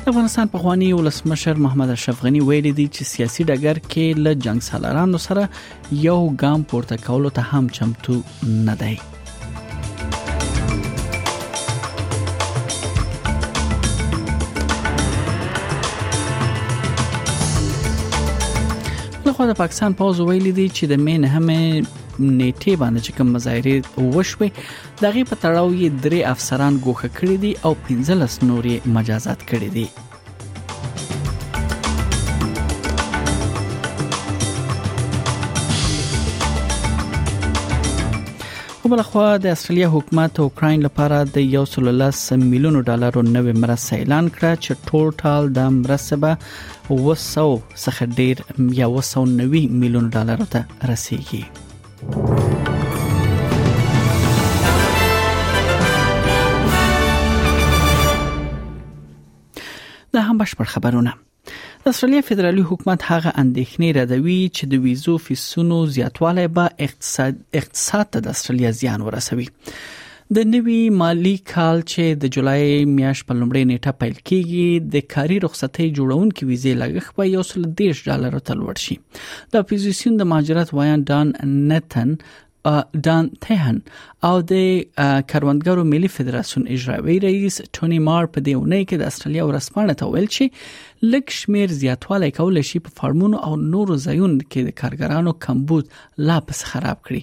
د افغانستان په خواني ولسمشر محمد اشرف غنی ویلي دي چې سیاسي ډګر کې له جنگ سالارانو سره یو ګام پورته کولو ته هم چمتو نه دی لخوا د پاکستان پوز ویلي دي چې د مین همه نیټه باندې چې کوم مظاهره وشوي د هغې په تړاو یې درې افسران ګوښه کړي دي او 15 نور یې مجازات کړي دي بل خو د استرالیا حکومت اوکراین لپاره د 1.3 میلیون ډالرو نوې مرسته اعلان کړه چې ټوټال د مرسته به 200 څخه ډیر یا 290 میلیون ډالر ته رسیدي دا هم بشپړ خبرونه د استرالیا فدرالي حکومت هغه اندېښنې ردوي چې د ویزو فیسونو زیاتوالی به اقتصاد اقتصاد ته د استرالیا زیان ورسوي د نوي مالی کال چې د جولای میاشت په لومړۍ نیټه پیل کیږي د کاري رخصتۍ جوړونکو ویزې لګښت به یو سل ډالر ته لوړ شي د اپوزیسیون د مهاجرت ویاند ډان نتن ډان تهن او د کروندګرو ملي فدراسیون اجرایي رئیس ټونی مار په دې ونې کې د استرالیا ورسپانه ته ویل چې لک شمیر زیاتوالی کول شي په فارمونو او نورو ځایونو کې د کارګرانو کمبود لا پس خراب کړي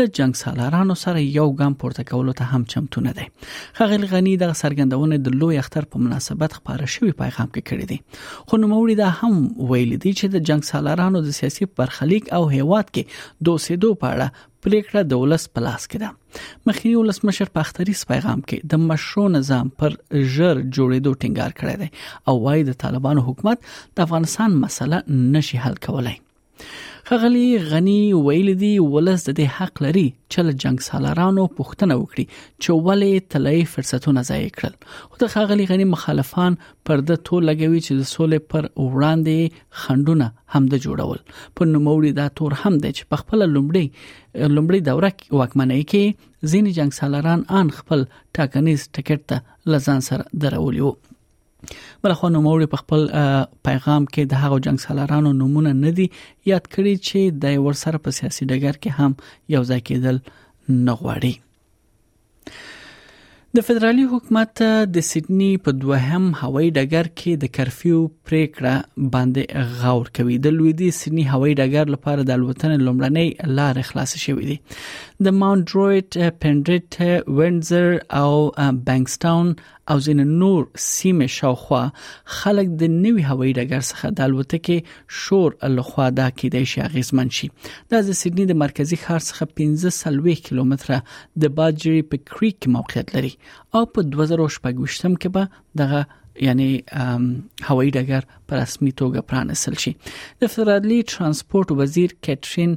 له جنگ سالارانو سره یو ګام پورته کولو ته هم چمتو نه دی خغل غنی د سرګندونه د لوی اختر په مناسبت خبره شوی پیغام کې کړی دی خو نو موري دا هم ویل دي چې د جنگ سالارانو د سیاسي برخلیک او هیواد کې دوسې دوه پاړه پریکړه د ولس په لاس کې ده مخینی ولسمشر په اختریس پیغام کې د مشروع نظام پر ژر جوړېدو ټینګار کړی دی او وایي د طالبانو حکومت د افغانستان مسله نشي حل کولای ښاغلي غني ویلي دي ولس د دې حق لري چې له جنگ سالارانو پوښتنه وکړي چې ولې طلای فرصتونه ضایع کړل خو د ښاغلي غني مخالفان پر د تو لګوي چې د سولې پر وړاندې خندونه هم د جوړول په نوموړي دا تور هم دی چې په خپل لومړی لومړی دوره کې واکمنۍ کې ځینې جنگ سالاران ان خپل ټاکنیز ټکټ ته لزان سره درولي وو بل خو نو موري په خپل پیغام کې د هغو جنگ سالارانو نمونه نه دي یاد کړی چې د ور سره په سیاسي ډګر کې هم یو ځای کېدل نه غواړي د فدرالي حکومت د سیدنی په دوهم هوایي ډګر کې د کرفیو پریکړه باندې غور کوي د لویدي سیدنی هوایي ډګر لپاره د الوتنې لومړنۍ لار خلاص شوې دي د ماونټ رویټ پندریټ وینډزر او بانکستاون او ځین نور سیمه شاوخوا خلک د نوي هوایي ډګر څخه د الوتکې شور لخوا دا کېدای شي اغیزمن شي دا د سیدنی د مرکزی ښار څخه 15 کیلومتره د باجری په کریک موقعیت لري او په 2018 کې به دغه یعنی هوایي ډګر په رسمي توګه پرانسل شي د فدرالي ترانسپورت وزیر کټرین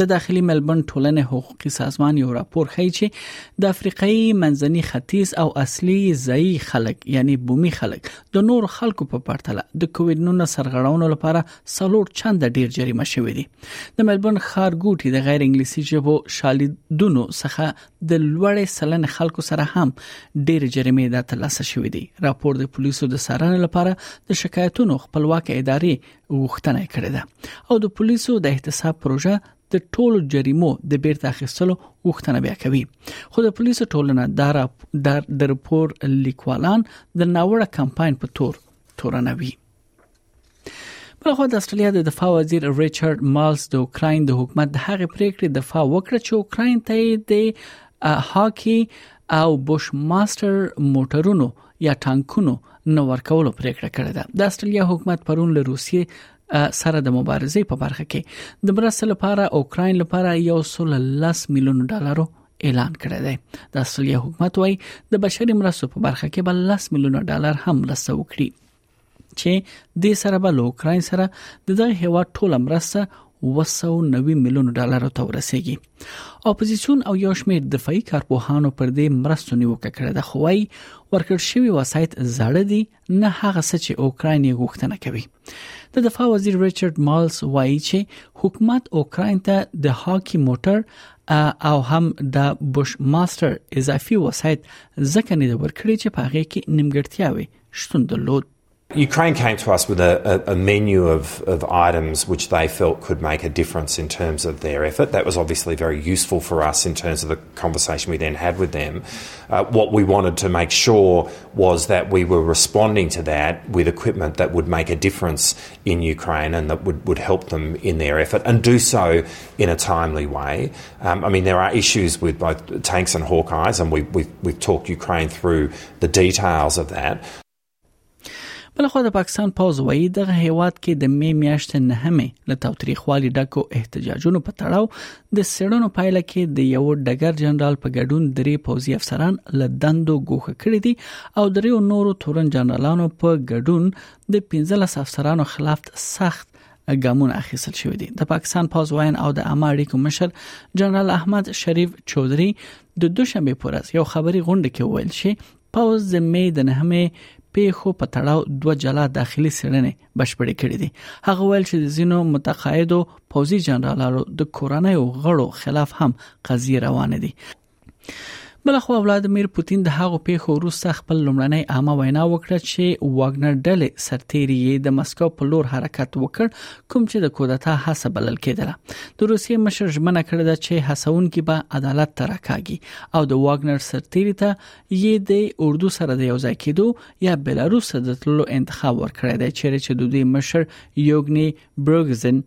د داخلي ملبون ټولنې حقوقي سازمان یو راپور ښیي چې د افریقای منځني ختیځ او اصلي ځای خلک یعنی بومي خلک د نور خلکو په پرتله د کووډ 19 سرغړونو لپاره څلور چند ډیر جریمه شوې دي د ملبون خارګوټي د غیر انګلیسي ژبو شالیدونو څخه د لوړې سلن خلکو سره هم ډیر جریمه د ترلاسه شوې دي راپور د پولیسو د سرنې لپاره د شکایتونو خپلواک ادارې غوښتنه کړې ده او د پولیسو د احتساب پروژه د ټولو جریمو د بیرته اخیستلو غوښتنه بیا کوي خو د پولیسو ټولنه د رپور لیکوالان د ناوړه کمپاین په تور تورنوي بلخو د استرالیا د دفاع وزیر ریچارډ مالز د اوکرين د حکومت د هغې پریکړې دفاع وکړه چې اوکرين ته د هاکي او بوش ماستر موټرونو یا ټانکونو نه ورکولو پریکړه کړې ده د استرالیا حکومت پرون له روسیې سره د مبارزې په برخه کې د مرستې لپاره اوکرين لپاره یو سل لس میلیون ډالرو اعلان کړی دی د استرالیا حکومت وایي د بشري مرستو په برخه کې بل لس میلیون ډالر هم مرسته وکړي چې د سره به له اوکراین سره د دغه هیواد ټوله مرسته وسو 90 میلیون ډالر ته ورسیږي اپوزيشن او یو شمېر دفاعي کارپوهانو پر دې مرستو نیوکه کړې ده خو وايي ورکړ شوی وسایت زړه دي نه هغه څه چې اوکراین یې غوښتنه کوي د دفاع وزیر ریچارډ مالز وایي چې حکومت اوکراین ته د هاکی موټر او هم د بوش ماستر اضافي وسایت ځکه نه ورکړي چې په هغه کې نیمګړتیاوي شتون درلود Ukraine came to us with a, a, a menu of, of, items which they felt could make a difference in terms of their effort. That was obviously very useful for us in terms of the conversation we then had with them. Uh, what we wanted to make sure was that we were responding to that with equipment that would make a difference in Ukraine and that would, would help them in their effort and do so in a timely way. I mean, there are issues with both tanks and Hawkeyes, and we've, we've, we've talked Ukraine through the details of that. بلخوا د پاکستان پوز وایي دغه هیواد کې د می میاشتې نهمه له تاوتریخوالي ډکو احتجاجونو په تړاو د سړونو پایله کې د یو ډګر جنرال په ګډون درې پوزي افسران له دندو ګوښه کړي دي او درې نورو تورن جنرالانو په ګډون د 15 افسرانو خلاف سخت ګامونه اخیستل شوې دي د پاکستان پوز واین او د عامه اړیکو مشر جنرال احمد شریف چودري د دوشنبه پر ورځ یو خبري غونډه کې ویل شي پوز د می د نهمه پیښو په تړاو دوه جلا داخلي سړنې بشپړې کړې دي هغه ویل چې زینو متقاعدو پوزي جنرالانو د کورنۍ غړو خلاف هم قضیه روانه دي بل خو ولادمیر پوتین د هغو پیښو وروسته خپل لومړنۍ عامه وینا وکړه چې واګنر ډلې سرتیری یې د مسکو په لور حرکت وکړ کوم چې د کودتا هڅه بلل کېدله د روسیې مشر ژمنه کړې ده چې هڅونکي به عدالت ته راکاږي او د واګنر سرتیری ته یې د اردو سره د یوځای کېدو یا بلاروس ته د تللو انتخاب ورکړی دی چې د دوی مشر یوګنی برګزن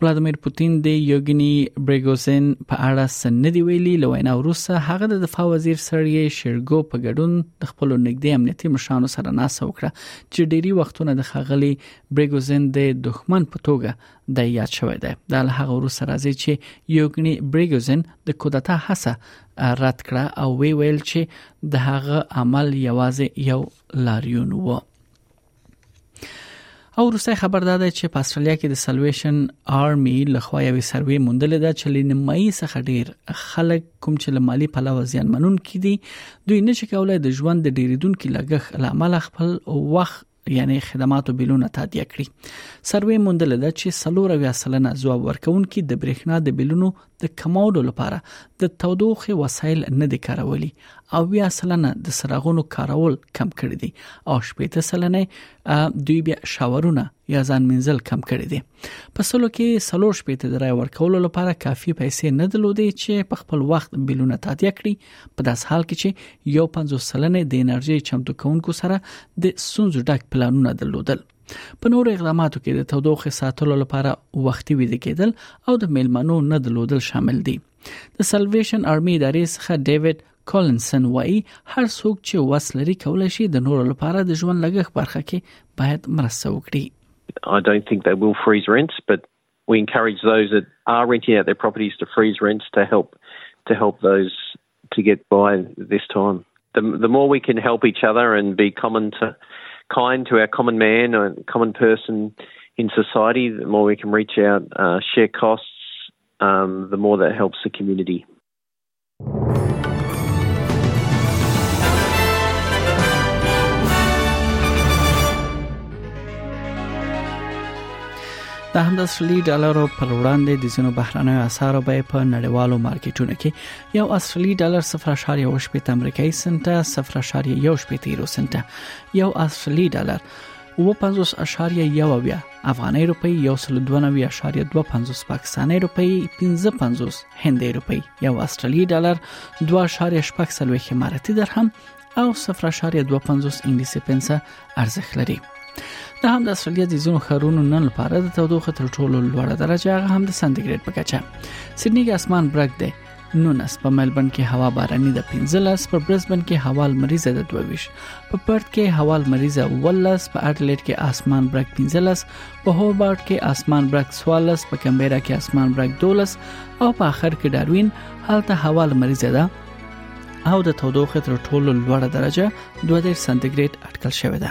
ولادمیر پوتین د یوګینی بریګوزین په اړه سندې ویلي لوینا وروسته هغه د دفاع وزیر سړی شیرګو په ګډون د خپل نګدې امنیتي مشرانو سره ناسه وکړه چې ډيري وختونه د خغلی بریګوزین د دښمن په توګه د یاد شوې ده د هغه وروسته راځي چې یوګینی بریګوزین د کودتا هڅه رد کړه او وی ویل چې د هغه عمل یوازې یو لاریون وو او وروسته خبر دا ده چې په استرالیا کې د سلویشن آرمي لخوا یوې سروې موندل ده چې لنمایي څخه ډیر خلک کوم چې له مالی پلوه زیانمنون کړي دوی نشي کولای د ژوند د ډیریدونکو لګښت لامل خپل وخت یعنی خدماتو بیلونه تادیه کړي سروې موندل ده چې سلور اویا سلنه ځواب ورکونکي د برېښنا د بیلونو د کمولو لپاره د تودوخې وسایل نه دي کارولي او بیا سلنه د سراغونو کارول کم کړی دي او شپېته سلنه دوی بیا شاورونه یا ځان منزل کم کړی دي په سلو کې سلور شپېته د رای ورکولو لپاره کافي پیسې نه درلودې چې په خپل وخت بلونه تادیه کړي په داس حال کې چې یو 50 سلنه د انرژي چمتو کونکو سره د سونځو ډک پلانونه درلودل په نور اقداماتو کې د تودوخې ساتلو لپاره وختي ویده کېدل او د میلمنو نه دلودل شامل دي د سلویشن ارمي ادارې څخه ډیوډ کولنسن وایي هر څوک چې وس لري کولای شي د نورو لپاره د ژوند لګښت برخه کې باید مرسته وکړي I don't think they will freeze rents, but we encourage those that are renting out their properties to freeze rents to help to help those to get by this time. The, the more we can help each other and be common to kind to our common man or common person in society. The more we can reach out, uh, share costs, um, the more that helps the community. د همدا سلی ډالرو پر وړاندې د زینو بهرنۍ اسعارو بیه په نړیوالو مارکیټونو کې یو اصلي ډالر 0.18 امریکایي سنت 0.18 یورو سنت یو اصلي ډالر اووه پنځوس اشاریه یو اویا افغانۍ روپۍ یو سل دوه نوي اشاریه دوه پنځوس پاکستانۍ روپۍ پنځه پنځوس هندۍ روپۍ یو استرالی ډالر دوه اشاریه شپږ څلوېښت اماراتي درهم او صفر اشاریه دوه پنځوس انګلیسي پنسه ارزښت لري د هم د استرالیا د ځینو ښارونو نن لپاره د تودوخې تر ټولو لوړه درجه هغه هم د سانتیګریډ په کچه سیدنی کې اسمان برګ دی 19 په ملبن کې هوا باراني ده 15 په برزبن کې هوا لمریزه ده 22 په پرت کې هوا لمریزه 18 په اډلیډ کې اسمان برګ 15 په هوبارت کې اسمان برګ 14 په کمبيرا کې اسمان برګ 12 او په اخر کې داروین هلته هوا لمریزه ده او د تودوخې تر ټولو لوړه درجه 22 سانتیګریډ اټکل شوې ده